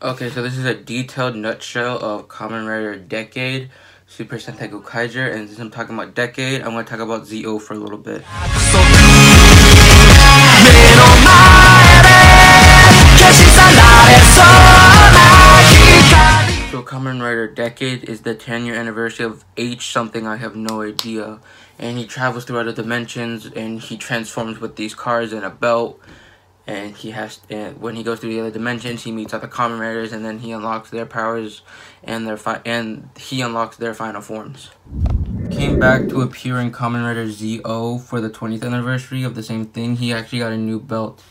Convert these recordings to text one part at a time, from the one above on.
Okay, so this is a detailed nutshell of Kamen Rider Decade, Super Sentai Gokaiger, and since I'm talking about Decade, I'm going to talk about Zi-O for a little bit. So Kamen Rider Decade is the 10 year anniversary of H something I have no idea. And he travels through other dimensions and he transforms with these cars and a belt and he has and when he goes through the other dimensions he meets other Kamen Riders and then he unlocks their powers and their fi and he unlocks their final forms. Came back to appear in Kamen Rider Zi-O for the 20th anniversary of the same thing. He actually got a new belt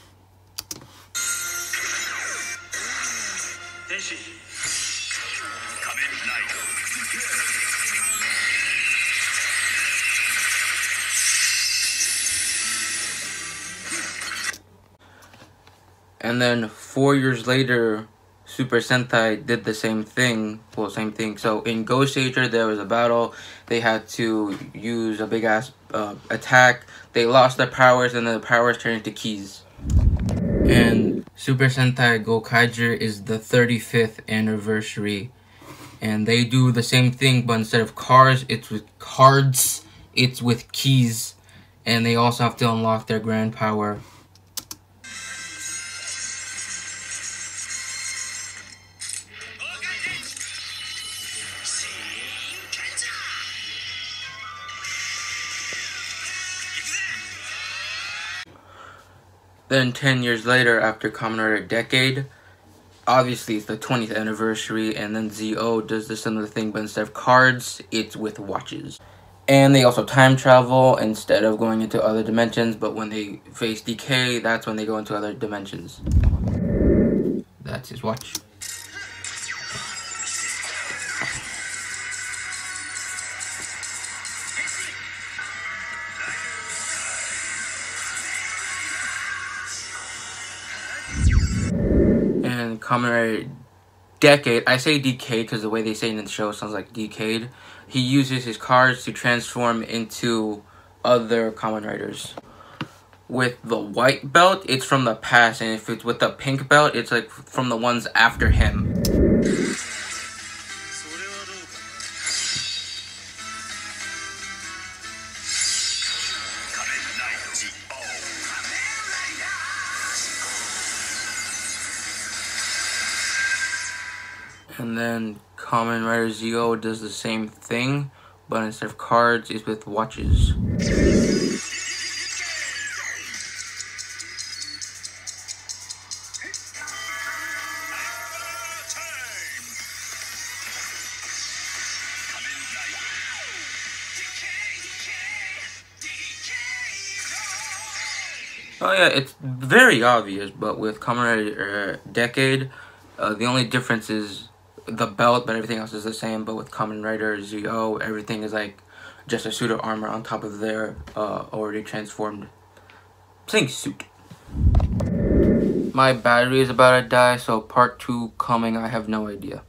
And then four years later, Super Sentai did the same thing. Well, same thing. So in Gokaiger, there was a battle. They had to use a big ass uh, attack. They lost their powers, and the powers turned into keys. And Super Sentai Gokaiger is the 35th anniversary. And they do the same thing, but instead of cars, it's with cards. It's with keys. And they also have to unlock their grand power. Then 10 years later, after Kamen Rider Decade, obviously it's the 20th anniversary, and then Zi-O does the similar thing, but instead of cards, it's with watches. And they also time travel instead of going into other dimensions, but when they face decay, that's when they go into other dimensions. That's his watch. Rider Decade, I say Decade because the way they say it in the show sounds like Decade. He uses his cards to transform into other Kamen Riders. With the white belt, it's from the past, and if it's with the pink belt, it's like from the ones after him. And then Kamen Rider Zi-O does the same thing, but instead of cards, it's with watches. Oh yeah, it's very obvious, but with Kamen Rider uh, Decade, uh, the only difference is the belt, but everything else is the same. But with Kamen Rider Zi-O, everything is like just a suit of armor on top of their uh, already transformed saying suit. My battery is about to die, so part two coming. I have no idea.